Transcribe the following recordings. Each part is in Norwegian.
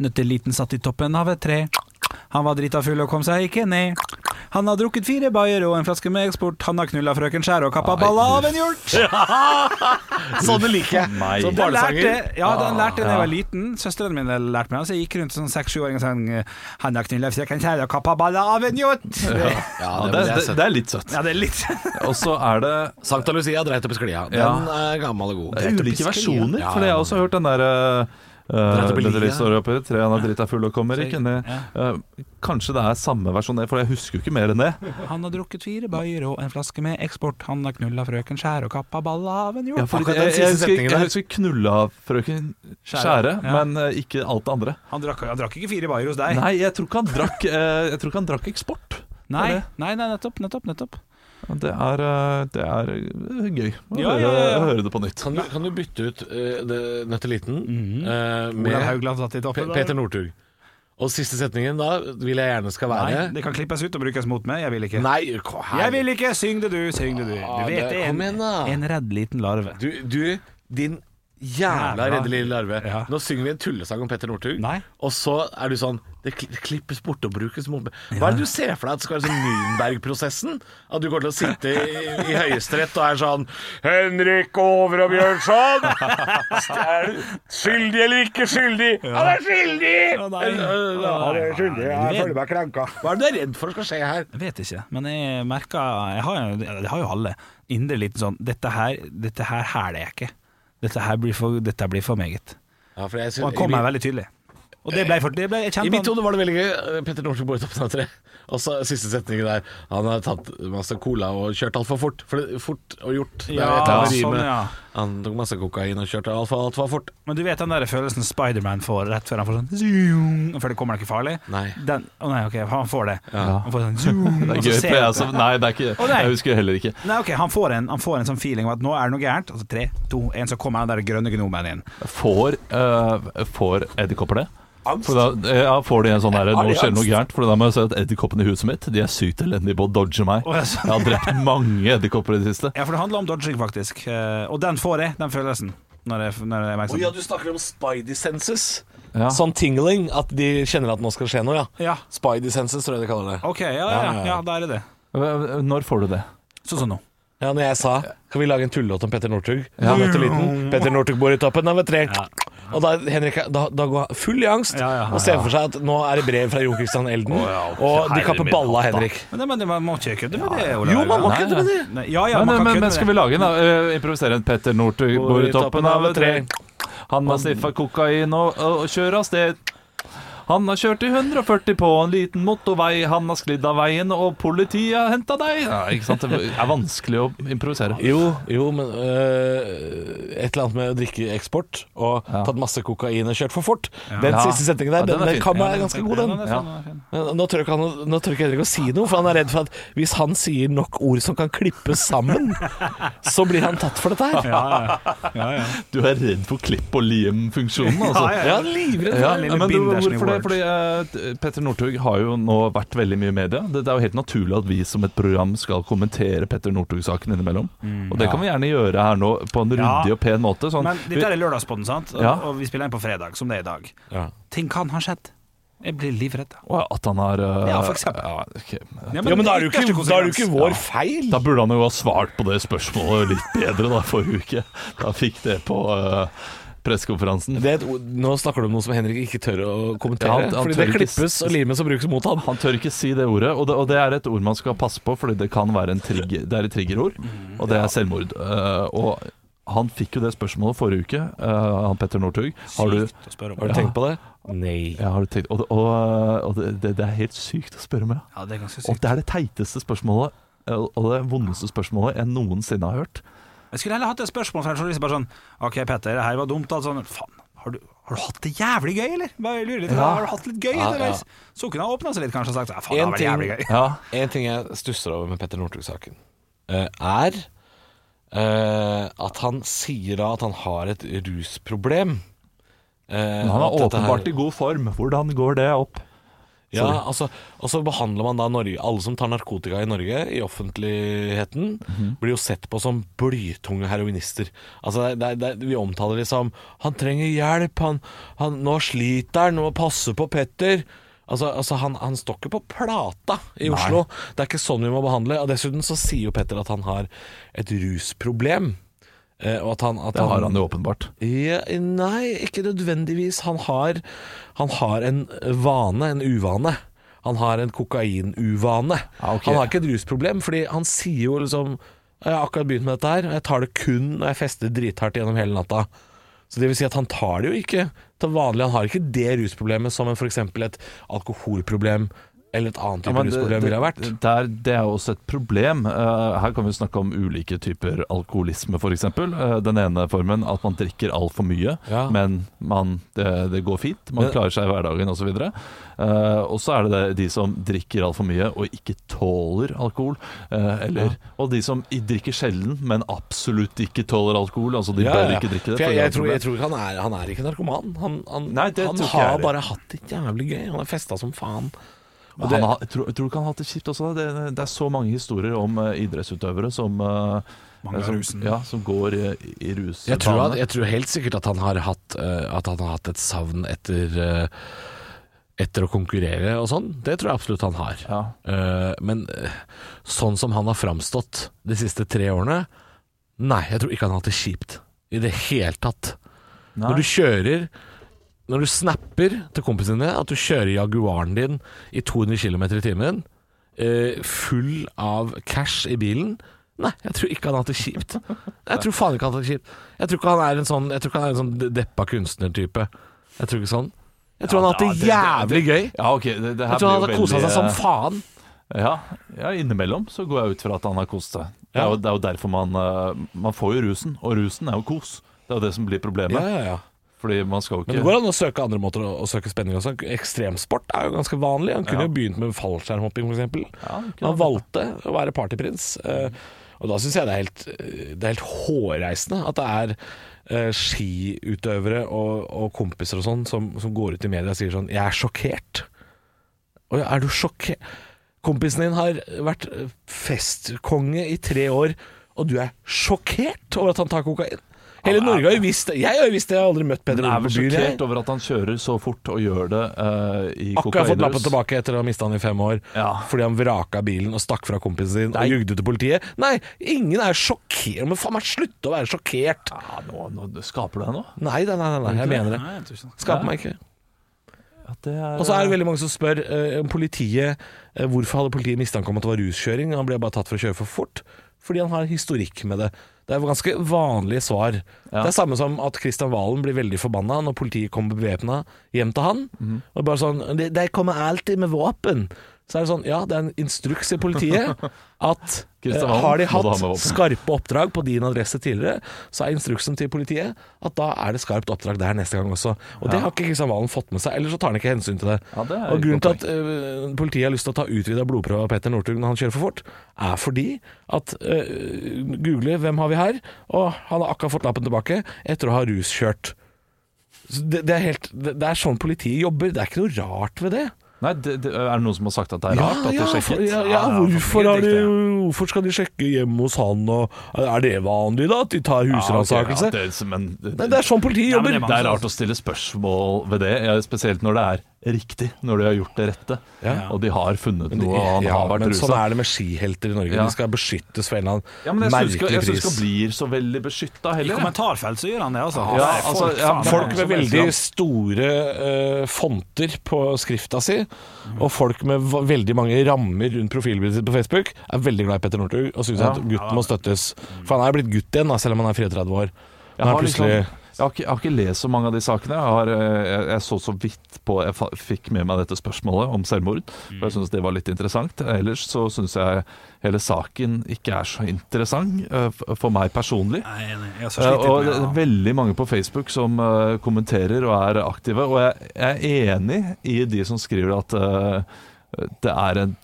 Nøtteliten satt i toppen av et tre. Han var drita full og kom seg ikke ned. Han har drukket fire bayer og en flaske med eksport. Han har knulla frøken Skjær og kappa balla av en hjort. Sånne liker jeg. Som barnesanger. ja, den lærte da jeg var liten. Søsteren min lærte meg. så jeg gikk rundt som seks-sju-åring og sang Han har knulla frøken Skjær og kappa balla av en hjort. Ja, Ja, det, det, det er det, det litt søtt. ja, det er litt Og så er det Sankta Lucia dreit opp i sklia. Den er gammel og god. Det er ulike versjoner, Ja, for jeg har også hørt den derre uh, I lia. oppi, tre han er drita full og kommer ikke ned. Eh, kanskje det er samme versjon, for jeg husker jo ikke mer enn det. Han har drukket fire bayer og en flaske med eksport. Han har knulla frøken Skjære og kappa balla av en hjort. Ja, jeg, jeg, jeg, husker, jeg husker knulla frøken Skjære, ja. men uh, ikke alt det andre. Han drakk, han drakk ikke fire bayer hos deg. Nei, jeg tror ikke han drakk, eh, jeg tror ikke han drakk eksport. nei, nei, nei, nettopp, nettopp, nettopp. Det er, eh, det er eh, gøy å Ja, høre, ja, ja, høre det på nytt. Kan du, kan du bytte ut uh, Nøtteliten mm -hmm. uh, med i Pe toppen. Peter Northug? Og siste setningen da vil jeg gjerne skal Nei, være det kan klippes ut og brukes mot meg. Jeg vil ikke. Nei, her. Jeg vil ikke! Syng det, du. Syng det, du. Du vet det- er kom en, en redd liten larve. Du, du din jævla redde lille larve. Ja. Nå synger vi en tullesang om Petter Northug, Nei. og så er du sånn Det klippes bort og brukes mot Hva er det du ser for deg at skal være sånn Nürnberg-prosessen? At du går til å sitte i, i Høyesterett og er sånn Henrik Over og Bjørnson! Er du skyldig eller ikke skyldig? Han er skyldig! Han er skyldig. Jeg føler meg krenka. Hva er det du er redd for skal skje her? Jeg vet ikke, men jeg merker Jeg har det har jo alle. Indre liten sånn Dette her Dette her hæler jeg ikke. Dette her blir for, dette blir for meget. Ja, for jeg Og synes, han kom meg veldig tydelig. Og det ble for det ble, jeg I mitt hode var det veldig gøy. Petter Northug i toppen av tre. Og så siste setningen der. Han har tatt masse cola og kjørt altfor fort. For det, fort og gjort. Det Ja, sånn, ja. Han tok masse kokain og kjørte altfor alt for fort. Men du vet den der følelsen Spiderman får rett før han får sånn zoom, For det kommer ikke farlig? Nei. Den, å nei, ok, han får det. Ja. Han får sånn zoom, Det er gøy, for jeg, han- altså, nei, det er ikke, Å, nei. jeg husker heller ikke. Nei, ok, han får, en, han får en sånn feeling av at nå er det noe gærent. Altså tre, to, en, så kommer han der grønne gnomen inn. Får, uh, får edderkopper det? Angst. For da, ja, får de en sånn herre Nå skjer det noe gærent. For da må jeg si at edderkoppene i huset mitt De er sykt elendige på å dodge meg. Ja, sånn. Jeg har drept mange edderkopper i det siste. Ja, for det handler om dodging, faktisk. Eh, Og den får jeg, den følelsen. Når jeg, når jeg oh, ja, du snakker om spidey senses. Ja. Sånn tingling, at de kjenner at nå skal skje noe, ja. Ja. Spidey senses, tror jeg de kaller det. Ok, ja, ja, Ja, ja, ja, ja. ja, da er det det. Når får du det? Sånn som nå. Ja, når jeg sa Kan vi lage en tullelåt om Petter Northug? Ja. Petter Northug bor i toppen av et tre. Og da, Henrik, da, da går han full i angst Ja, ja, ja. og ser for seg at nå er det brev fra Jon Christian Elden, og de kapper balla av Henrik. Men, det, men det, man må ikke kødde med det, Olav. Jo, man må kødde med det! Nei, men, kan men, men skal vi lage en, da? Eh, improvisere en Petter Northug bor i toppen av et tre. Han har sniffe kokain og, og kjøre av sted. Han har kjørt i 140 på en liten motorvei, han har sklidd av veien, og politiet har henta deg. Ja, ikke sant? Det er vanskelig å improvisere. Jo, jo, men øh, et eller annet med å drikke eksport og Ja. tatt masse kokain og kjørt for fort. Den Ja. siste setningen der, Ja, den den, den kan være ganske god, den. Ja, den er fin, den er fin. Nå tør ikke han Nå ikke Henrik å si noe, for han er redd for at hvis han sier nok ord som kan klippes sammen, så blir han tatt for dette her. Ja, ja, ja, ja. Du er redd for klipp og lim-funksjonen, altså. Ja, ja, Ja, livredd. Ja, men du, hvorfor det? Fordi uh, Petter Northug har jo nå vært veldig mye i media. Det, det er jo helt naturlig at vi som et program skal kommentere Petter Northug-saken innimellom. og det kan vi gjerne gjøre her nå på en Mm, Ja. ryddig og pen måte. Sånn, Men dette er lørdagspodden, sant? Og, Ja. og vi spiller inn på fredag, som det er i dag. Ja. Ting kan ha skjedd. Jeg blir livredd. Å, at han har uh, Ja, for eksempel. ja, okay. Ja, Ja, men da er det jo ikke, er det ikke vår feil. Da burde han jo ha svart på det spørsmålet litt bedre da forrige uke. Da fikk det på uh, pressekonferansen. Det er et, ord- nå snakker du om noe som Henrik ikke tør å kommentere. Ja, han- han fordi tør det klippes og limes og brukes mot han. Han tør ikke si det ordet, og det, og det er et ord man skal passe på, fordi det kan være en trigger, det er et triggerord, og det er selvmord. Eh, og han fikk jo det spørsmålet forrige uke, eh, han Petter Northug. Har du, Sykt å spørre om. Har du tenkt på det? Nei. ja, har du tenkt, og og, og det, det, det er helt sykt å spørre om, ja. Ja, det er ganske Og sykt. det er det teiteste spørsmålet, eh, og det vondeste spørsmålet jeg noensinne har hørt. Jeg skulle heller hatt et spørsmål fra en journalist bare sånn OK, Petter, det her var dumt. Altså, faen, har du, har du hatt det jævlig gøy, eller? Bare lurer litt, Ja. Har du hatt det litt gøy Ja, underveis? ja. Så kunne han åpna seg litt kanskje og sagt ja, faen, det En har vært jævlig gøy. Ja, En ting jeg stusser over med Petter Northug-saken, eh, er eh, at han sier da at han har et rusproblem. Eh, men han er åpenbart her- i god form. Hvordan går det opp? Ja, altså, og så behandler man da Norge Alle som tar narkotika i Norge, i offentligheten, Mhm. blir jo sett på som blytunge heroinister. Altså, det, det, det, vi omtaler det som 'Han trenger hjelp, han, han, nå sliter han, må passe på Petter'. Altså, altså han, han står ikke på plata i Oslo. Det er ikke sånn vi må behandle. Og dessuten så sier jo Petter at han har et rusproblem. Eh, og at han, at Det har han jo åpenbart. ja, nei, ikke nødvendigvis. Han har, han har en vane, en uvane. Han har en kokainuvane. Ah, okay. Han har ikke et rusproblem, fordi han sier jo liksom Jeg har akkurat begynt med dette her, og jeg tar det kun når jeg fester drithardt gjennom hele natta. Så det vil si at han tar det jo ikke til vanlig. Han har ikke det rusproblemet som en f.eks. et alkoholproblem eller et annet type ja, rusproblem ville ha vært. det, er, det er også et problem. Eh, her kan vi snakke om ulike typer alkoholisme, f.eks. Uh, den ene formen at man drikker altfor mye, Ja. men man, det, det går fint. Man klarer seg i hverdagen osv. Uh, og så er det, det de som drikker altfor mye og ikke tåler alkohol. eh, eller, Og de som drikker sjelden, men absolutt ikke tåler alkohol. Altså de Ja, bør ja. ikke drikke det. For jeg, jeg, tror, jeg tror han er, han er ikke narkoman. Han, han, Nei, han har bare hatt det jævlig gøy. Han har festa som faen. Men det- han har, tror, tror du ikke han har hatt det kjipt også? Det, det er så mange historier om uh, idrettsutøvere som, uh, som, ja, som går i, i rus. Jeg tror, at, jeg tror helt sikkert at han har hatt, uh, at han har hatt et savn etter, uh, etter å konkurrere og sånn. Det tror jeg absolutt han har. ja. Uh, men sånn som han har framstått de siste tre årene Nei, jeg tror ikke han har hatt det kjipt i det hele tatt. Nei. Når du kjører Når du snapper til kompisene dine at du kjører Jaguaren din i 200 km i timen, eh, full av cash i bilen Nei, jeg tror ikke han har hatt det kjipt. Jeg tror faen ikke han har hatt det kjipt. Jeg tror ikke han er en sånn Jeg tror ikke han er en sånn deppa kunstnertype. Jeg tror ikke sånn. Jeg tror han har hatt Ja, det det- det- jævlig gøy. Ja, det, det her Jeg tror han har kosa seg som faen. Ja, ja, innimellom så går jeg ut fra at han har kost seg. Det er jo, det er jo derfor man eh, Man får jo rusen, og rusen er jo kos. Det er jo det som blir problemet. Ja, ja, ja. Fordi man skal jo Men det går an å søke andre måter å, å søke spenning også. Ekstremsport er jo ganske vanlig. Han kunne jo begynt med fallskjermhopping, f.eks. Ja, Han valgte å være partyprins. eh, Og da syns jeg det er helt, eh, det er helt hårreisende at det er eh, skiutøvere og, og kompiser og sånn som, som går ut i media og sier sånn 'Jeg er sjokkert'. Å er du sjokkert? Kompisen din har vært eh, festkonge i tre år, og du er sjokkert over at han tar kokain? Hele Norge har jo visst det. Jeg har jo visst det, jeg har aldri møtt Peder Men er Ole vel byen. jeg. sjokkert over at han kjører så fort og gjør det uh, i Akkurat fått lappen tilbake etter å ha mista den i fem år. Ja. Fordi han vraka bilen og stakk fra kompisen sin Nei. og jugde til politiet. Nei, ingen er sjokkert. Men faen meg slutt å være sjokkert. Ja, nå, nå skaper du deg nå? Nei, nei, nei, nei, jeg mener det. Nei, jeg det. Skaper meg ikke. Er, Og så er det veldig mange som spør uh, politiet uh, Hvorfor hadde politiet mistanke om at det var ruskjøring. Han ble bare tatt for å kjøre for fort. Fordi han har historikk med det. Det er ganske vanlige svar. Ja. Det er samme som at Kristian Valen blir veldig forbanna når politiet kommer bevæpna hjem til han. Mm. Og bare sånn de, 'De kommer alltid med våpen'. Så er det sånn Ja, det er en instruks i politiet at eh, har de hatt skarpe oppdrag på din adresse tidligere, så er instruksen til politiet at da er det skarpt oppdrag der neste gang også. Og det har ikke Kristian Valen fått med seg, eller så tar han ikke hensyn til det. Ja, det Og grunnen til at øh, politiet har lyst til å ta utvida blodprøve av Petter Northug når han kjører for fort, er fordi at øh, Google 'Hvem har vi her?' og han har akkurat fått lappen tilbake etter å ha ruskjørt. Det, det, er helt, det, det er sånn politiet jobber. Det er ikke noe rart ved det. Nei, det, det, Er det noen som har sagt at det er rart at de ja, sjekker? for, ja, ja, Ja, ja, hvorfor, de, ja. hvorfor skal de sjekke hjemme hos han? Og, er det vanlig, da? At de tar husransakelse? Ja, okay, ja, det, men, det, er sånn politiet Ja, jobber. det er rart å stille spørsmål ved det, ja, spesielt når det er riktig. Når de har gjort det rette. Ja. Og de har funnet noe, og han ja, har vært men rusa. sånn er det med skihelter i Norge. Ja. De skal beskyttes for en eller annen ja, men jeg syns ikke, jeg synes ikke han blir så veldig beskytta I heller. kommentarfelt så gjør han det, altså. Ja, Det folk, altså, folk, ja, Folk med veldig store uh, fonter på skrifta si, og folk med veldig mange rammer rundt profilbildet sitt på Facebook, er veldig glad i Petter Northug og syns Ja. at gutten må støttes. For han er blitt gutt igjen, da, selv om han er 34 år. Jeg Han har, liksom, jeg, har ikke, jeg har ikke lest så mange av de sakene. Jeg, har, eh, jeg, jeg så så vidt på Jeg fikk med meg dette spørsmålet om selvmord. For jeg syns det var litt interessant. Ellers så syns jeg hele saken ikke er så interessant eh, for meg personlig. Nei, Eh, og det er veldig mange på Facebook som kommenterer og er aktive. Og jeg, er enig i de som skriver at det er en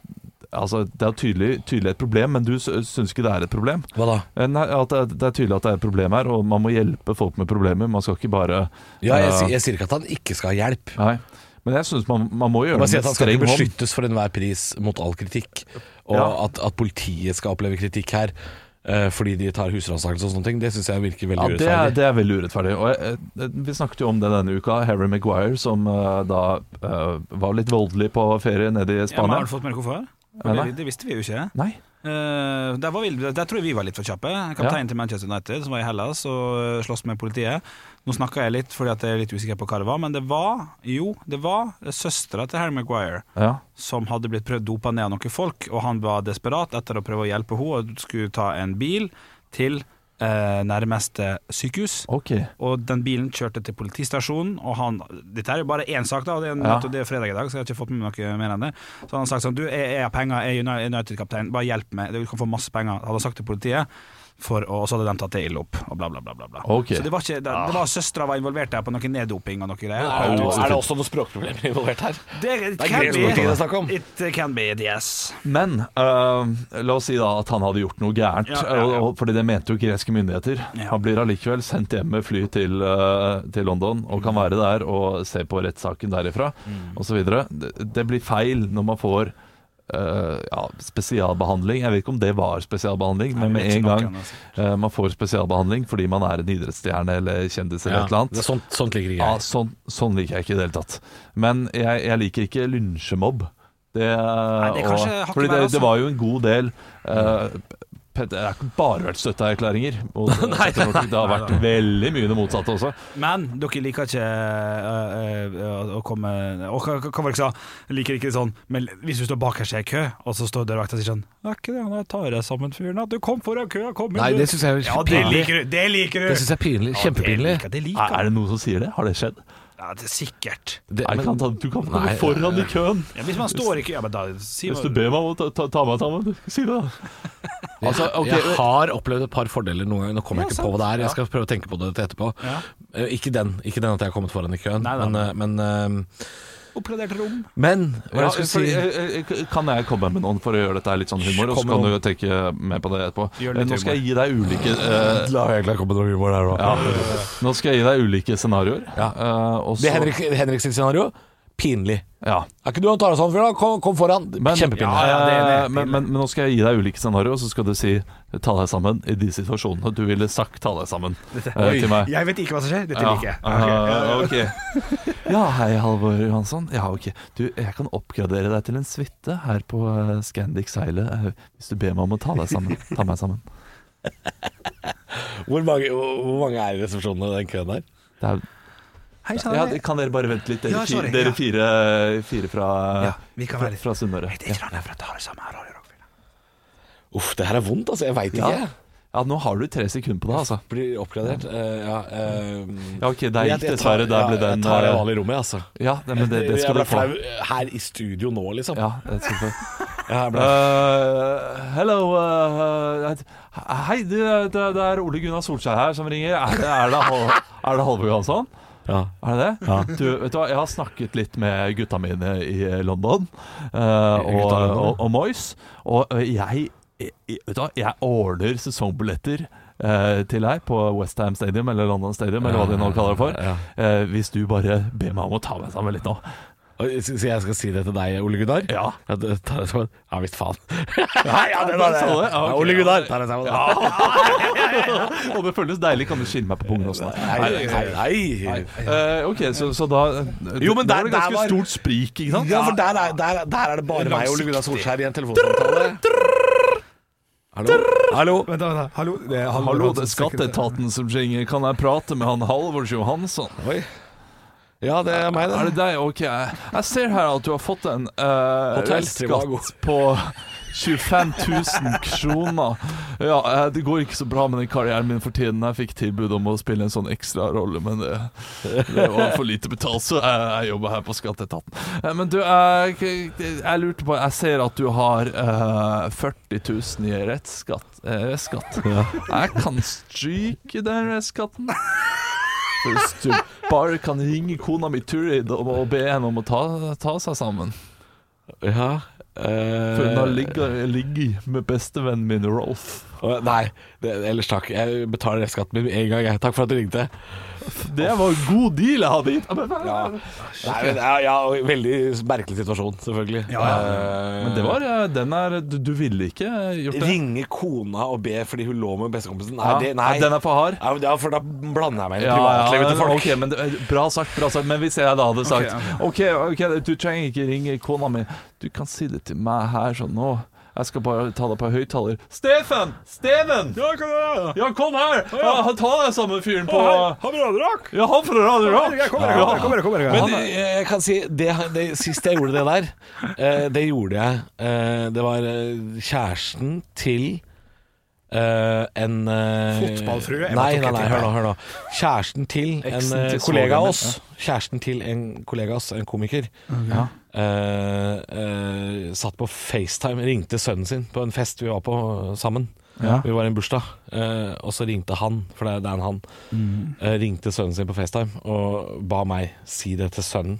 Altså, det er tydelig, tydelig et problem, men du syns ikke det er et problem? Hva da? Eh, Nei, at det, er, det er tydelig at det er et problem her, og man må hjelpe folk med problemer. Man skal ikke bare Ja, jeg, eh, sier- jeg sier ikke at han ikke skal ha hjelp. Nei. Men jeg syns man, man må gjøre Bare det si at med han skal ikke beskyttes for enhver pris mot all kritikk, og Ja. at, at politiet skal oppleve kritikk her eh, fordi de tar husransakelse og sånne ting, det syns jeg virker veldig Ja, det er, det er veldig urettferdig. Og jeg, jeg, vi snakket jo om det denne uka. Harry Maguire som uh, da uh, var litt voldelig på ferie nede i Ja, men har du fått merke deg hvorfor? Ja, det, det visste vi jo ikke. Nei. Uh, der, var vi, der tror jeg vi var litt for kjappe. Kapteinen til Manchester United, som var i Hellas og eh, sloss med politiet. Nå snakka jeg litt fordi at jeg er litt usikker på hva det var, men det var jo, det var søstera til Harry Maguire Ja. som hadde blitt prøvd dopa ned av noen folk, og han var desperat etter å prøve å hjelpe henne og skulle ta en bil til eh, nærmeste sykehus. Ok. Og den bilen kjørte til politistasjonen, og han Dette er jo bare én sak, da, og det er, Ja. nettopp- det er fredag i dag, så jeg har ikke fått med meg noe mer enn det. Så han har sagt sånn Du, jeg, jeg har penger, jeg er United-kaptein, bare hjelp meg, du kan få masse penger. Hadde han sagt til politiet. For, og så hadde de tatt det ille opp, og bla, bla, bla. bla, Okay. Så det var ikke det, det var søstera var involvert der på noe neddoping og noe greier. Er det, Ja, er det også noen språkproblemer involvert her? Det, it Det er can be. det er om. It can be, yes. Men uh, la oss si da at han hadde gjort noe gærent. Ja, ja, ja. Fordi det mente jo greske myndigheter. Ja. Han blir allikevel sendt hjem med fly til, uh, til London og kan være der og se på rettssaken derifra Mm. osv. Det, det blir feil når man får eh, ja, spesialbehandling. Jeg vet ikke om det var spesialbehandling, men med en gang uh, man får spesialbehandling fordi man er en idrettsstjerne eller kjendis eller et eller annet sånt, sånt liker ja, sånn, sånn liker jeg ikke i det hele tatt. Men jeg, jeg liker ikke lynsjemobb. Det, det er kanskje og- fordi det, det var jo en god del Pet- Det har ikke bare vært støtteerklæringer. Petter Northug. Det har vært veldig mye det motsatte også. Men dere liker ikke øh, øh, å komme Og hva, var det sa? Liker ikke sånn Men hvis du står bakerst i kø, og så står dørvakta og sier sånn Er ikke det han tar deg sammen fyren? At du kom foran køa, kom inn Nei, det syns jeg er Ja, det liker du! Det liker du! Det syns jeg er pinlig. Ja, Det liker, det liker. Er, er det noen som sier det? Har det skjedd? Ja, det er sikkert. Det, Nei, men- kan ta, du kan komme Nei, foran i køen. Ja, hvis man står i kø, ja, men da si Hvis du ber meg om å ta, ta, ta meg sammen, si det, da. Altså, okay, jeg har opplevd et par fordeler noen ganger. Nå kommer Ja, jeg ikke på hva det er. Jeg skal prøve å tenke på det etterpå. Ja. Eh, Ikke den Ikke den at jeg har kommet foran i køen, Nei, nei, men, eh, men, eh, Oppgradert rom. men hva Ja, jeg skulle si eh, eh, kan jeg komme med noen for å gjøre dette litt sånn humor, og så kan du tenke mer på det etterpå. Eh, Nå skal jeg gi deg ulike uh... La jeg komme med noe humor der òg. ja, Nå skal jeg gi deg ulike scenarioer. Ja. Uh, Det er Henrik, Henrik sitt scenario pinlig. Ja. Er ikke du han tar deg sånn fyr, da? Kom, kom foran. Men, Kjempepinlig. Ja, ja, det eh, det. men, men, men nå skal jeg gi deg ulike scenarioer, og så skal du si ta deg sammen i de situasjonene du ville sagt ta deg sammen uh, til meg. Jeg vet ikke hva som skjer. Dette Ja, liker jeg. Okay. Uh, okay. Ja, hei Halvor Johansson. Ja, ok. Du, jeg kan oppgradere deg til en suite her på eh, Scandic Seilet eh, hvis du ber meg om å ta deg sammen. Ta meg sammen. Hvor, mange, hvor mange er i resepsjonen i den køen der? Det er, Hei sann. ja, kan dere bare vente litt, dere, Ja, sorry, fire, dere ja. fire, fire fra, Ja, vi kan fra, være fra Sunnmøre. Det er ikke noe for å ta det samme her, Radio Rockfilm. Uff, det her er vondt, altså. Jeg veit ikke. ja, nå har du tre sekunder på deg, altså. Blir oppgradert. Uh, ja, uh, Ja, ok, der er gikk dessverre. Der ble den Jeg tar det vanlig vanlige rommet, altså. Ja, det, men det, det skal jeg ble du få. flau her i studio nå, liksom. Ja, det skal du få. Ja. Uh, hello uh, Hei, det, det er Ole Gunnar Solskjær her som ringer. Er det, er det, Hal- er det Halvor Johansson? Ja. Er det det? Du, vet du hva, Jeg har snakket litt med gutta mine i London uh, og, og, og Moyes, og uh, jeg, jeg Vet du hva, jeg ordner sesongbilletter uh, til deg på Westham Stadium eller London Stadium, eller hva de nå kaller det for. Ja. ja. hvis du bare ber meg om å ta meg sammen litt nå. Så jeg skal si det til deg, Ole Gunnar? Ja. Ja, det- ta ja visst faen. ja, det var det. Ja, Ole Gunnar. Ja det sammen. Og det føles deilig. Kan du skinne meg på pungen også? Nei, nei, nei. Uh, ok, så, så da Jo, men der- var det ganske var- stort sprik, ikke sant? Ja, for der er, der, der er det bare meg og Ole Gunnar Solskjær i en telefonsamtale. Hallo? Hallo? Vent, da, vent, da. Hallo, det er Hallo, det er Skatteetaten som ringer. Kan jeg prate med han Halvor Johansson? Oi. Ja, det er meg, Er det det. deg? Ok. Jeg ser her at du har fått en uh, skatt restskatt på 25 000 kroner. Ja, eh, det går ikke så bra med den karrieren min for tiden. Jeg fikk tilbud om å spille en sånn ekstrarolle, men det, det var for lite betalt, så jeg, jeg jobber her på Skatteetaten. Eh, Men du, jeg, jeg lurte på Jeg ser at du har uh, 40 000 i rettsskatt. Eh, restskatt. Jeg kan stryke den restskatten. Hvis du bare kan ringe kona mi Turid og, og be henne om å ta, ta seg sammen. Ja. eh, For hun har ligget, ligget med bestevennen min Rolf. Nei, det, ellers takk. Jeg betaler restskatten min med en gang. Jeg. Takk for at du ringte. Det var en god deal jeg hadde gitt. Ja. Nei, men, ja, veldig merkelig situasjon, selvfølgelig. Ja, Men det var eh, Den er Du, du ville ikke gjort det? Ringe kona og be fordi hun lå med bestekompisen. Nei, det, nei. Den er for hard. Ja, for da blander jeg meg inn i privatlivet til folk. Okay, men det, Bra sagt, bra sagt. Men hvis jeg da hadde sagt Ok, okay ok, du trenger ikke ringe kona mi. Du kan si det til meg her sånn nå. Jeg skal bare ta det på høyttaler. Steffen! Steven! Ja, hva er det? Ja, kom her! Ja, ta deg sammen fyren på Han fra radiorak? Ja, han fra Radio Rock! kom kommer, kom kommer, jeg kommer. Men jeg kan si det, det, Sist jeg gjorde det der, eh, det gjorde jeg eh, Det var eh, kjæresten til Uh, en uh, Fotballfrue? Nei, nei, nei, hør nå. hør nå Kjæresten til en eh, kollega av oss. Kjæresten til en kollega av oss, en komiker. Ja. Eh, eh, satt på FaceTime, ringte sønnen sin på en fest vi var på sammen. Ja. Vi var i en bursdag, eh, og så ringte han, for det er, en han, eh, ringte sønnen sin på FaceTime og ba meg si det til sønnen.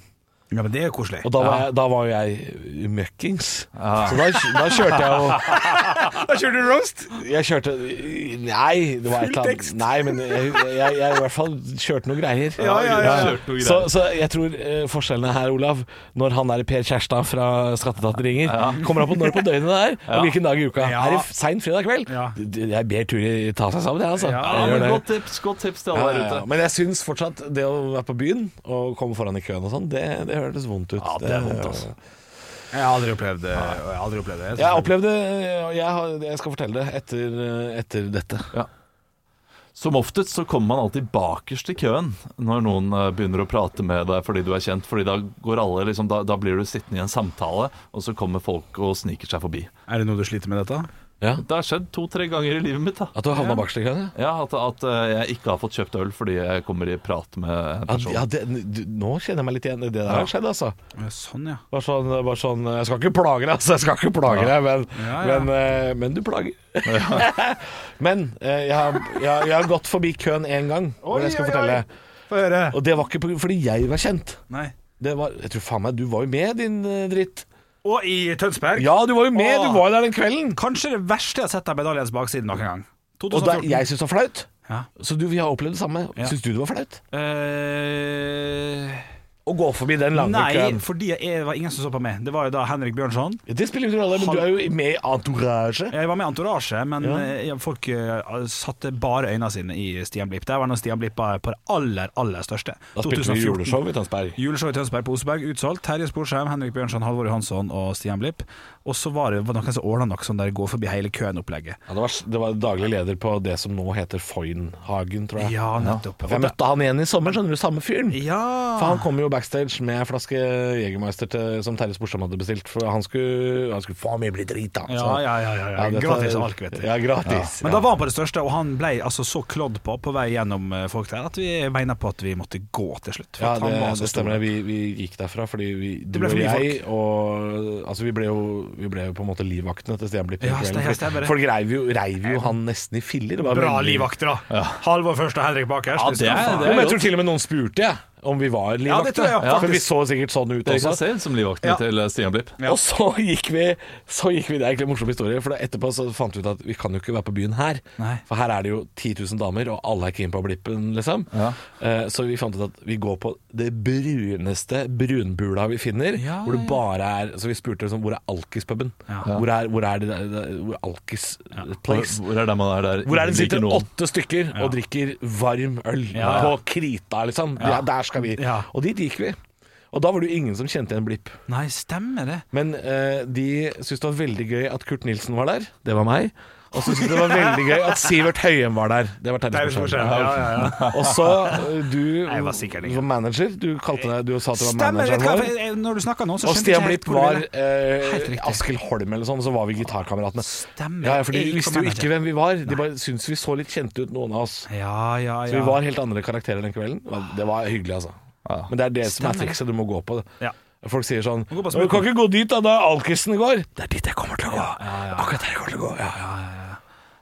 Ja, men det er koselig. Og da var, jeg, da var jo jeg møkkings. Så da, da kjørte jeg jo Da kjørte du roast! Jeg kjørte Nei, det var et eller annet Nei, men jeg, jeg, jeg i hvert fall kjørte noen greier. Ja, ja, ja. ja. Så, så jeg tror uh, forskjellene her, Olav Når han der Per Kjærstad fra Skatteetaten ringer, kommer han på når på døgnet det er, og hvilken dag i uka. Ja. Er det sein fredag kveld? Ja. Jeg ber Turi ta seg sammen, jeg, altså. Ja, Jeg men godt tips, godt tips til alle ja, der ja. ute. Men jeg syns fortsatt det å være på byen og komme foran i køen og sånn, det, det høres vondt ut. Ja, det er vondt, altså. Jeg har aldri opplevd det. Jeg har aldri opplevd det. Jeg opplevde jeg, har, jeg skal fortelle det etter, etter dette. Som oftest så kommer man alltid bakerst i køen når noen eh, begynner å prate med deg fordi du er kjent. Fordi da går alle liksom, da, da blir du sittende i en samtale, og så kommer folk og sniker seg forbi. Er det noe du sliter med dette? Ja. Det har skjedd to-tre ganger i livet mitt. da At du har havna bakerst i køen? ja? Ja, At, at eh, jeg ikke har fått kjøpt øl fordi jeg kommer i prat med en person. ja, det, du, nå kjenner jeg meg litt igjen. i Det der har skjedd, altså. Ja, Sånn, ja. Bare sånn, bare sånn Jeg skal ikke plage deg, altså. Jeg skal ikke plage deg, men, Ja, ja. Men, eh, men du plager. men eh, jeg, har, jeg, jeg har gått forbi køen én gang, hvor jeg skal oi, fortelle. Oi. høre. Og det var ikke fordi jeg var kjent. Nei. Det var, jeg tror faen meg Du var jo med, din dritt. Og i Tønsberg. Ja, du var jo med! Du var jo der den kvelden. Kanskje det verste jeg har sett av medaljens bakside noen gang. Og da, jeg syns det var flaut. Ja. Så du, vi har opplevd det samme. Ja. Syns du det var flaut? Eh, Å gå forbi den lange nei, køen. fordi jeg, det var ingen som så på meg. Det var jo da Henrik Bjørnson. Det spiller ingen rolle, men du er jo med i entourage. Jeg var med i Entourage, men Ja. eh, folk eh, satte bare øynene sine i Stian Blipp. Der var nå Stian Blipp var på det aller, aller største. Da spilte vi juleshow i Tønsberg. Juleshow i Tønsberg på Oseberg, utsolgt. Terje Sporsheim, Henrik Bjørnson, Halvor Johansson og Stian Blipp. Og så var det var noen som nok sånn der går forbi hele køen-opplegget. Ja, det, var, det var daglig leder på det som nå heter Foynhagen, tror jeg. Ja, nettopp. Ja. jeg møtte han igjen i sommer, skjønner du, samme fyren. Ja. For han kom jo backstage med en flaske Jegermeister som Terje Sporsom hadde bestilt. For han skulle, han skulle faen meg bli drita. Ja, ja, ja, ja, ja. dette- Gratis alk, vet du. Ja, gratis. Men da var han på det største, og han ble altså så klådd på på vei gjennom eh, folk der at vi mener på at vi måtte gå til slutt. Ja, det, det stemmer. Vi, vi gikk derfra fordi vi, du og jeg og Altså, vi ble jo, vi ble jo på en måte livvaktene til Stian Blipp. Ja. Folk reiv jo, reiv jo han nesten i filler. Bra livvakter, da. Halvor først og Henrik bakerst. Ja, det det Jo, men jeg tror til og med noen spurte, jeg. Om vi var Ja, det livvakter. tror jeg, faktisk. For vi så sikkert sånn ut Dere kan se ut som livvaktene Ja. til eh, Stian Blipp. Ja. Og så gikk vi Så gikk vi Det er egentlig en morsom historie, for da etterpå så fant vi ut at vi kan jo ikke være på byen her. Nei. For her er det jo 10 000 damer, og alle er keen på blippen, liksom. Ja. Eh, Så vi fant ut at vi går på det bruneste brunbula vi finner, Ja, hvor det ja. bare er Så vi spurte liksom, hvor er Alkis-puben? Ja. Hvor, er, hvor er det der- der- Hvor er Alkis place? hvor er det man er der? Hvor er det ingen sitter noen? åtte stykker og drikker varm øl Ja. på krita, liksom. Ja. Der skal vi. Ja. Og dit gikk vi. Og da var det jo ingen som kjente igjen Blipp. Nei, stemmer det. Men eh, de syntes det var veldig gøy at Kurt Nilsen var der. Det var meg. Og så syntes jeg det var veldig gøy at Sivert Høyem var der. Det var tennisforskjellen. Ja, ja, ja. Og så eh, du ikke. manager. Du kalte deg Du sa at du var manageren vår. når du snakka nå, så Og skjønte Stian jeg Blipp helt hvor var du eh, Askild Holm eller sånn, så var vi gitarkameratene. Stemmer. Ja, ja, for de visste jo ikke hvem vi var. De bare syntes vi så litt kjente ut, noen av oss. Ja, ja, ja. Så vi var helt andre karakterer den kvelden. Det var hyggelig, altså. Men det er det som er trikset. Du må gå på det. Ja. Folk sier sånn Du kan ikke gå dit, da. Da er alkisen går. Det er dit jeg kommer til å gå. Akkurat der jeg kommer til å gå. Ja.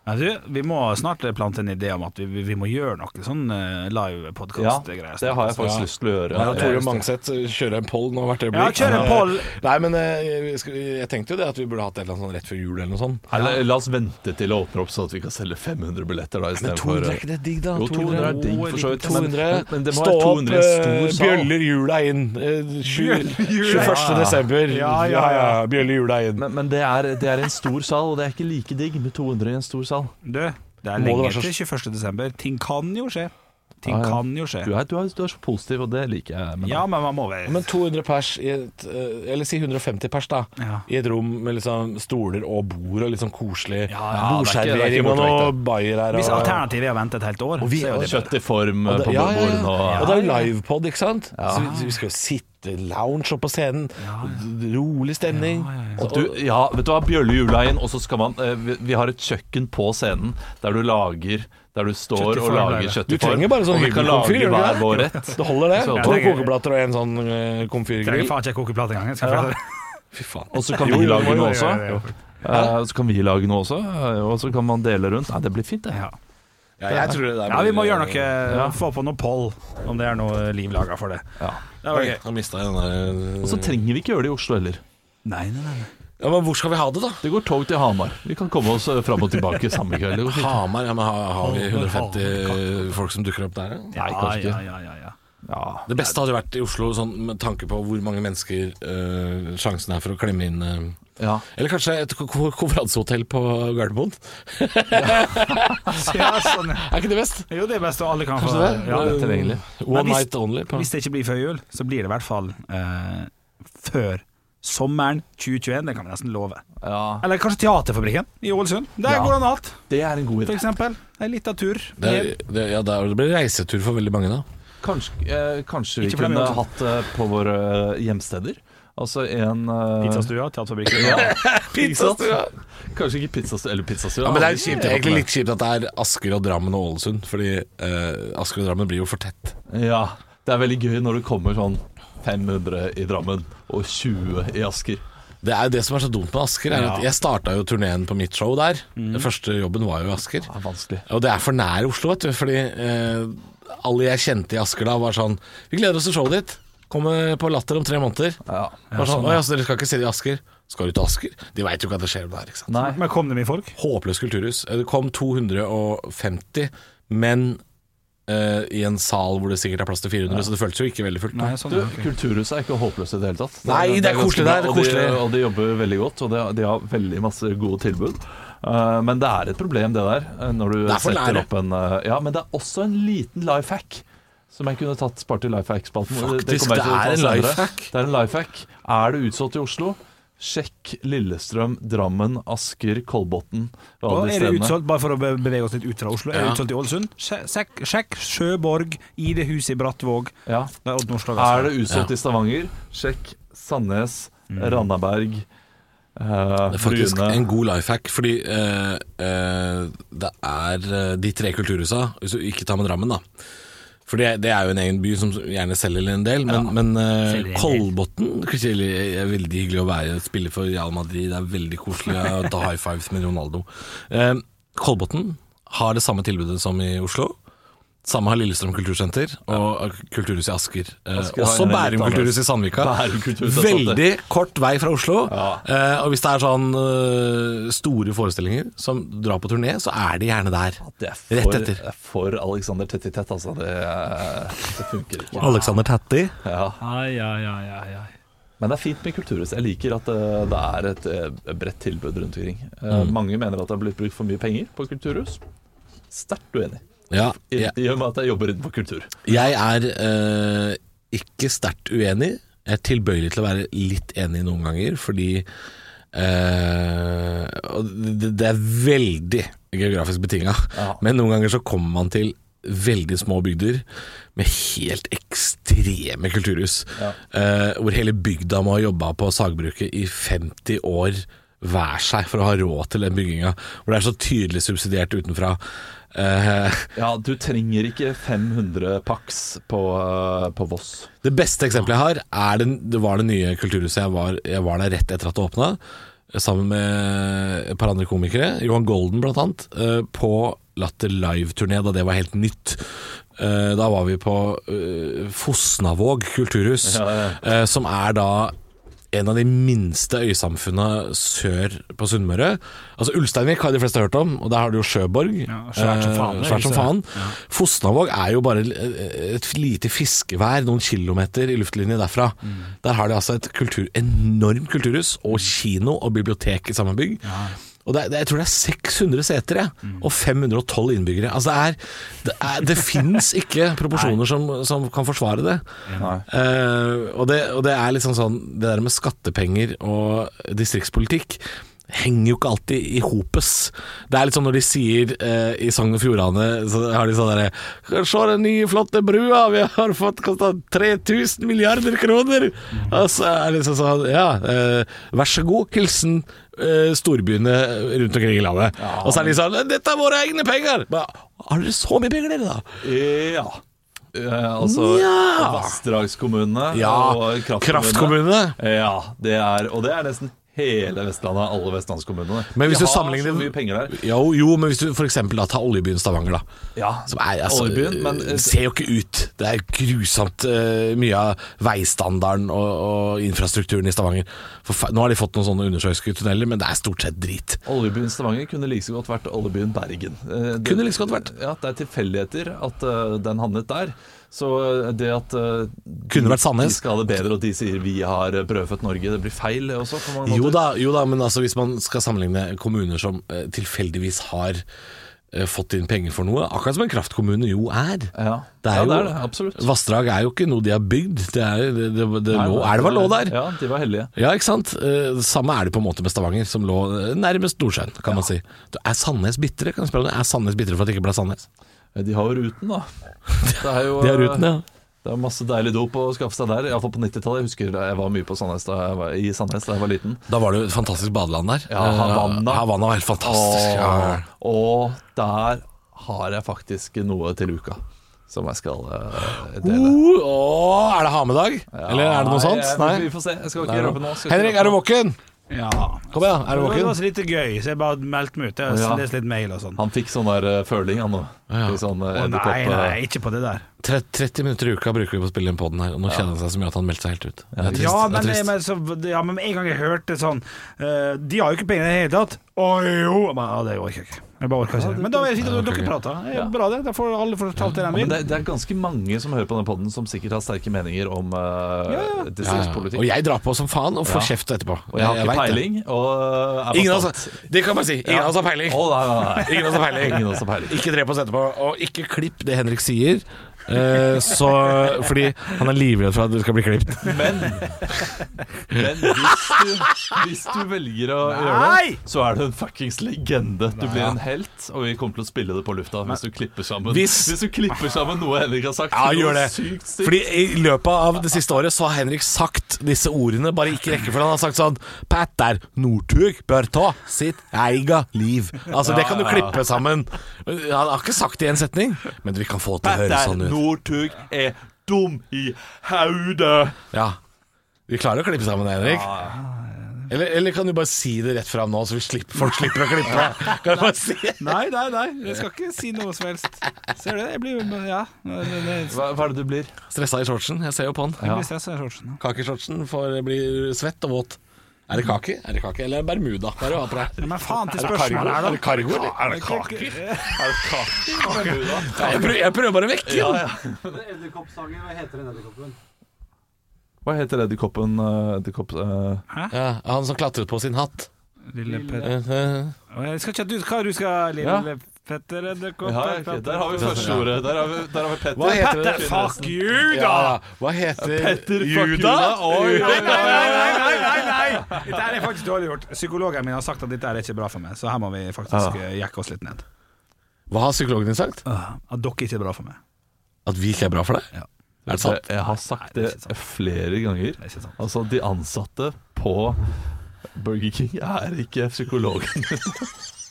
Men du, vi må snart plante en idé om at vi, vi, må gjøre noe sånn uh, live Ja, podkast-greier. det har jeg faktisk Ja. lyst til å gjøre. Ja, Tore Mangseth kjører en poll nå hvert øyeblikk. Ja, kjør en poll. Eh, Nei, men eh, jeg, jeg tenkte jo det at vi burde hatt et eller annet sånn rett før jul eller noe sånt. Eller, la oss vente til det åpner opp, så at vi kan selge 500 billetter da istedenfor 200 er ikke det digg, da? Jo, 200 er digg, for så vidt. Men, 200. men, men det må Stå opp, 200 i en stor eh, sal. bjøller jula inn. eh, sju- jula. 21. desember. Ja, ja, ja. Bjøller jula inn. Men, men det, er, det er en stor sal, og det er ikke like digg med 200 i en stor sal. Du, det er lenge til 21. desember. Ting kan jo skje. Ting ah, ja. kan jo skje. Du er, du, er, du er så positiv, og det liker jeg. med. Ja, men man må være Men 200 pers i et eh, Eller si 150 pers, da. Ja. I et rom med liksom stoler og bord og litt sånn koselig Ja, ja, er er bordservering og noe bayer her. Hvis alternativet er å vente et helt år, Og vi- så er jo det kjøtt i form Og det, på ja, ja, ja. bordene og og det er jo livepod, ikke sant? Ja. Så vi, vi skal jo sitte lounge oppe på scenen. Rolig stemning. Og du, ja, vet du hva, Bjølle inn og så skal man eh, vi, vi har et kjøkken på scenen der du lager Der du står og lager eller? kjøtt Du trenger bare sånn og vi kan hybelkomfyr, det? vår rett. Det holder, det. Så- To Ja, det er- og en sånn uh, Trenger faen ikke kokeplate engang. Få- Fy faen. Og så kan vi lage noe også. Eh, Så kan vi lage noe også, eh, og så kan man dele rundt. Nei, det blir fint, det. Ja. Ja, jeg tror det der ja, vi må gjøre noe. Få på noe poll, om det er noe liv laga for det. Ja. Det der Og så trenger vi ikke gjøre det i Oslo heller. Nei, nei, nei. Ja, Men hvor skal vi ha det, da? Det går tog til Hamar. Vi kan komme oss eh, fram og tilbake samme kveld. Hamar? Ja, men har, har vi 150 folk som dukker opp der? ja? Nei, kanskje ikke. Ja, ja, ja, ja. Ja. Det beste hadde vært i Oslo, sånn, med tanke på hvor mange mennesker øh, sjansen er for å klemme inn øh. ja. Eller kanskje et ko- ko- konferansehotell på Gardermoen? ja sånn. Er ikke det best? Jo, det er best, og alle kan få det? Ja. Det er. One hvis- night only. På. Hvis det ikke blir før jul, så blir det i hvert fall eh, før sommeren 2021. Det kan vi nesten love. ja. Eller kanskje Teaterfabrikken i Ålesund. Der Ja. går det an alt, Det er en god idé. for eksempel. En liten tur. Det, er- det, ja, det blir reisetur for veldig mange, da. Kanskje, eh, kanskje vi kunne hatt det på våre hjemsteder. Altså en uh... Pizzastua, Teaterfabrikken. Ja, Pizzastua. Kanskje ikke pizzastua eller pizzastua. Ja, men det er kjipt, egentlig litt kjipt at det er Asker og Drammen og Ålesund. Fordi uh, Asker og Drammen blir jo for tett. Ja, det er veldig gøy når det kommer sånn 500 i Drammen og 20 i Asker. Det er jo det som er så dumt med Asker. Er at Jeg starta jo turneen på mitt show der. Den første jobben var jo i Asker. Det. Og det er for nær Oslo, vet du. Fordi eh, alle jeg kjente i Asker da, var sånn Vi gleder oss til showet ditt. Kommer på Latter om tre måneder. Ja. Bare sånn, oi, ja, så dere skal ikke se det i Asker? Skal du til Asker? De veit jo ikke at det skjer der. ikke sant? Nei. Men kom det mye folk? Håpløst kulturhus. Eh, Det kom 250, men eh, i en sal hvor det sikkert er plass til 400, så det føltes jo ikke veldig fullt. Nei, sånn, Du, okay. Kulturhuset er ikke håpløst i det hele tatt. Nei, det er ganske koselig der, det er og de-. Og de jobber veldig godt, og de, de har veldig masse gode tilbud. Uh, men det er et problem, det der. eh, Når du Det er for setter lære. opp en uh, Ja, men det er også en liten life hack. Som jeg kunne tatt spart i life hack-spalten. Faktisk, å det er en life hack. Det er en life hack. Er det utsolgt i Oslo? Sjekk Lillestrøm, Drammen, Asker, Kolbotn. er det stedene. utsolgt, bare for å bevege oss litt ut fra Oslo, er det utsolgt i Ålesund? Sjekk, sjekk, Sjøborg, ID-huset i Brattvåg. Ja. Det er Er det utsolgt i Stavanger? Sjekk Sandnes, Randaberg, eh, Det er faktisk Bryne. en god life hack, fordi uh, uh, det er de tre kulturhusa, hvis du ikke tar med Drammen, da. For det, det er jo en egen by som gjerne selger en del, men, men eh, selger en del. Kolbotn det er veldig hyggelig å være spille for Real Madrid. Det er veldig koselig å ta high fives med Ronaldo. Uh, Kolbotn har det samme tilbudet som i Oslo. Samme har Lillestrøm kultursenter og Kulturhuset i Asker. Eh, Asker har også Bærum kulturhus i Sandvika. Veldig kort vei fra Oslo. Ja. Eh, og hvis det er sånn eh, store forestillinger som drar på turné, så er de gjerne der. Det er Rett etter. det er for Alexander Tettitett, altså. Det, det funker ikke. Alexander Tatti. Ja. Ai, ai, ai, ai. Men det er fint med kulturhus. Jeg liker at det, det er et eh, bredt tilbud rundt omkring. Mm. Mange mener at det har blitt brukt for mye penger på kulturhus. Sterkt uenig. Ja, jeg, I og med at jeg jobber innenfor kultur. jeg er eh, ikke sterkt uenig. Jeg er tilbøyelig til å være litt enig noen ganger, fordi eh, det, det er veldig geografisk betinga. Ja. Men noen ganger så kommer man til veldig små bygder med helt ekstreme kulturhus. Ja. eh, hvor hele bygda må ha jobba på sagbruket i 50 år hver seg for å ha råd til den bygginga. Hvor det er så tydelig subsidiert utenfra. Eh, Ja, du trenger ikke 500 pax på, uh, på Voss. det beste eksempelet jeg har, er den, det var det nye kulturhuset. Jeg var, jeg var der rett etter at det åpna. sammen med et par andre komikere, Johan Golden blant annet, uh, på Latter Live-turné da det var helt nytt. Eh, Da var vi på eh, Fosnavåg kulturhus, eh, som er da en av de minste øysamfunna sør på Sunnmøre. Altså Ulsteinvik har de fleste hørt om, og der har du jo Sjøborg. Ja, svært som faen, Eh, det svært som faen. Fosnavåg er jo bare eh, et lite fiskevær noen kilometer i luftlinje derfra. Mm. Der har de altså et kultur, enormt kulturhus og kino og bibliotek i samme bygg. Og det er, jeg tror det er 600 seter, jeg. Mm. Og 512 innbyggere. Altså det er Det, er, det fins ikke proporsjoner som, som kan forsvare det. Eh, og, det, og det er liksom sånn Det der med skattepenger og distriktspolitikk henger jo ikke alltid i hopes. Det er litt sånn når de sier eh, i Sogn og Fjordane Så har de sånn derre Se den nye, flotte brua, vi har fått kosta 3000 milliarder kroner! Og så er det liksom sånn Ja, eh, vær så god, hilsen eh, storbyene rundt omkring i landet. og så er de sånn Dette er våre egne penger! Ba, har dere så mye penger, dere, da? Ja. Eh, altså Ja. Vassdragskommunene Ja, og kraftkommunene. kraftkommune. Ja, det er, og det er nesten hele Vestlandet, alle vestlandskommunene. Men hvis du har sammenligner så mye penger der. Jo, jo, men hvis du f.eks. tar oljebyen Stavanger, da. Ja, Som er, altså, Oljebyen, men eh, ser jo ikke ut. Det er grusomt uh, mye av veistandarden og, og infrastrukturen i Stavanger. For, nå har de fått noen sånne undersjøiske tunneler, men det er stort sett drit. Oljebyen Stavanger kunne like så godt vært oljebyen Bergen. Uh, det- Kunne like så godt vært. Ja, Det er tilfeldigheter at uh, den havnet der. Så eh, det at uh, Kunne vært Sandnes. De skal ha det bedre, og de sier vi har eh, brødfødt Norge, det blir feil det også. Jo da, jo da, men altså hvis man skal sammenligne kommuner som uh, tilfeldigvis har uh, fått inn penger for noe, akkurat som en kraftkommune jo er. Ja, Det er ja, jo, det er det. Absolutt. Vassdrag er jo ikke noe de har bygd. Det er, det, det, det Nei, lå, det hva lå der? Ja, de var heldige. Ja, ikke sant? Uh, samme er det på en måte med Stavanger, som lå eh, nærmest Nordsjøen, kan man si. Er Sandnes bitre? Kan jeg spørre deg? Er Sandnes bitre for at det ikke ble Sandnes? De har jo Ruten, da. Det er jo De har ruten, ja. Det er masse deilig dop å skaffe seg der. Iallfall på 90-tallet. Jeg husker jeg var mye på Sandnes da jeg var, i Sandnes da jeg var liten. Da var det jo et fantastisk badeland der. Ja, Havanna. Eh, Havanna var helt fantastisk. Ja, ja. og der har jeg faktisk noe til uka som jeg skal uh, dele. Uh, åh, er det ha med-dag? Eller er det noe sånt? Nei. Vi får se. Jeg skal ikke ja. røpe nå. Henrik, er du våken? Ja. Kom igjen, er du Det var litt så lite gøy, så jeg bare meldte meg ut. Jeg Ja. lest litt mail og sånn. Han fikk sånn der eh, føling, han nå. Ja. Sånn, Å nei, nei, ikke på det der. Tre- 30 minutter i uka bruker vi på å spille inn podden her, og nå kjenner han seg så mye at han meldte seg helt ut. Det er trist. Ja, men, det er trist. men, så, ja, men med en gang jeg hørte sånn eh, De har jo ikke penger i det hele tatt. Å jo! Men, ja, det orker jeg ikke. Jeg bare orker ikke. Men da vil jeg fint at dere prater. Det er bra, det. Da får alle fortalt det de Ja, vil. det, det er ganske mange som hører på den podden som sikkert har sterke meninger om uh, Ja, ja. Ja, ja. distriktspolitikk. Og jeg drar på som faen og får Ja. kjeft etterpå. Og jeg har ikke vet det. peiling. Og er Ingen av bastant. det kan man si. Ingen av oss har peiling. Å, nei, nei, nei. Ingen av oss har peiling. Ingen av oss har peiling. Ikke drep oss etterpå, og ikke klipp det Henrik sier. Eh, så, fordi han er livredd for at du skal bli klippet. Men, men hvis, du, hvis du velger å gjøre det, så er du en fuckings legende. Du blir en helt, og vi kommer til å spille det på lufta hvis du klipper sammen Hvis- Hvis du klipper sammen noe Henrik har sagt. Ja, gjør det. Fordi i løpet av det siste året så har Henrik sagt disse ordene, bare ikke rekke for Han har sagt sånn Petter Northug bør ta sitt eiga liv. Altså, det kan du klippe sammen. Han har ikke sagt det i en setning, men vi kan få det til å høres sånn ut. Northug er dum i hodet. Ja. Vi klarer å klippe sammen det, Henrik. Eller, eller kan du bare si det rett fram nå, så vi slipper, folk slipper å klippe? Kan du bare si Nei, nei, nei. Jeg skal ikke si noe som helst. Ser du det? Jeg blir Ja. Det, det, det, Hva, hva er det du blir? Stressa i shortsen. Jeg ser jo på den jeg blir i shortsen. Kakeshortsen blir bli svett og våt. Er det kake? Er det kake? Eller er Bermuda? Hva er det du har på deg? Ja, men faen til det spørsmålet her, Er det cargo, eller? Er det kaker? Er det kake? Ja, jeg, prøver, jeg prøver bare å vekke Ja, han. ja. Edderkoppsangen, hva heter den edderkoppen? Hva heter edderkoppen? eh, Edderkopp Hæ? Ja, han som klatret på sin hatt. Lille Petter Eh, eh. Jeg skal ikke at du Hva du skal, lille Ja. Petter Edderkopp? ja, Der har vi første ordet. Der har vi, der har vi Petter. Hva heter det? Fuck you, Ja, da! hva heter Petter, fuck you, Juda? da. Oi, oi, oi, nei, nei, oi. nei. Dette er faktisk dårlig gjort. Psykologen min har sagt at dette er ikke bra for meg, så her må vi faktisk ja. jekke oss litt ned. Hva har psykologen din sagt? At dere ikke er bra for meg. At vi ikke er bra for deg? Ja. Er det sant? Jeg har sagt Nei, det er flere ganger. Det er ikke sant. Altså, de ansatte på Burger King er ikke psykologen.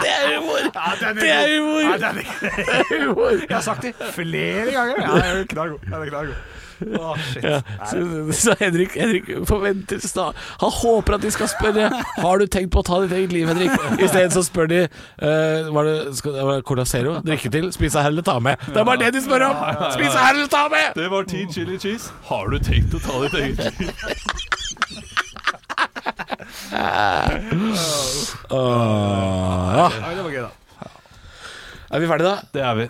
Det er humor! Ja, er Det er humor! Ja, den er- humor! Jeg har sagt det flere ganger. Ja, det er knallgod. Ja, det er knallgod. Oh, shit. Ja, så, så Henrik, Henrik forventer sta- Han håper at de skal spørre Har du tenkt på å ta ditt eget liv, Henrik. I stedet så spør de uh, Var det skal, det Cola Zero? Drikke til? Spise her eller ta med? Det er bare det de spør om! Spise her eller ta med! Det var ti chili cheese. Har du tenkt å ta ditt eget liv? Åh, ja. Ja, det var gøy, da. Er vi ferdige, da? Det er vi.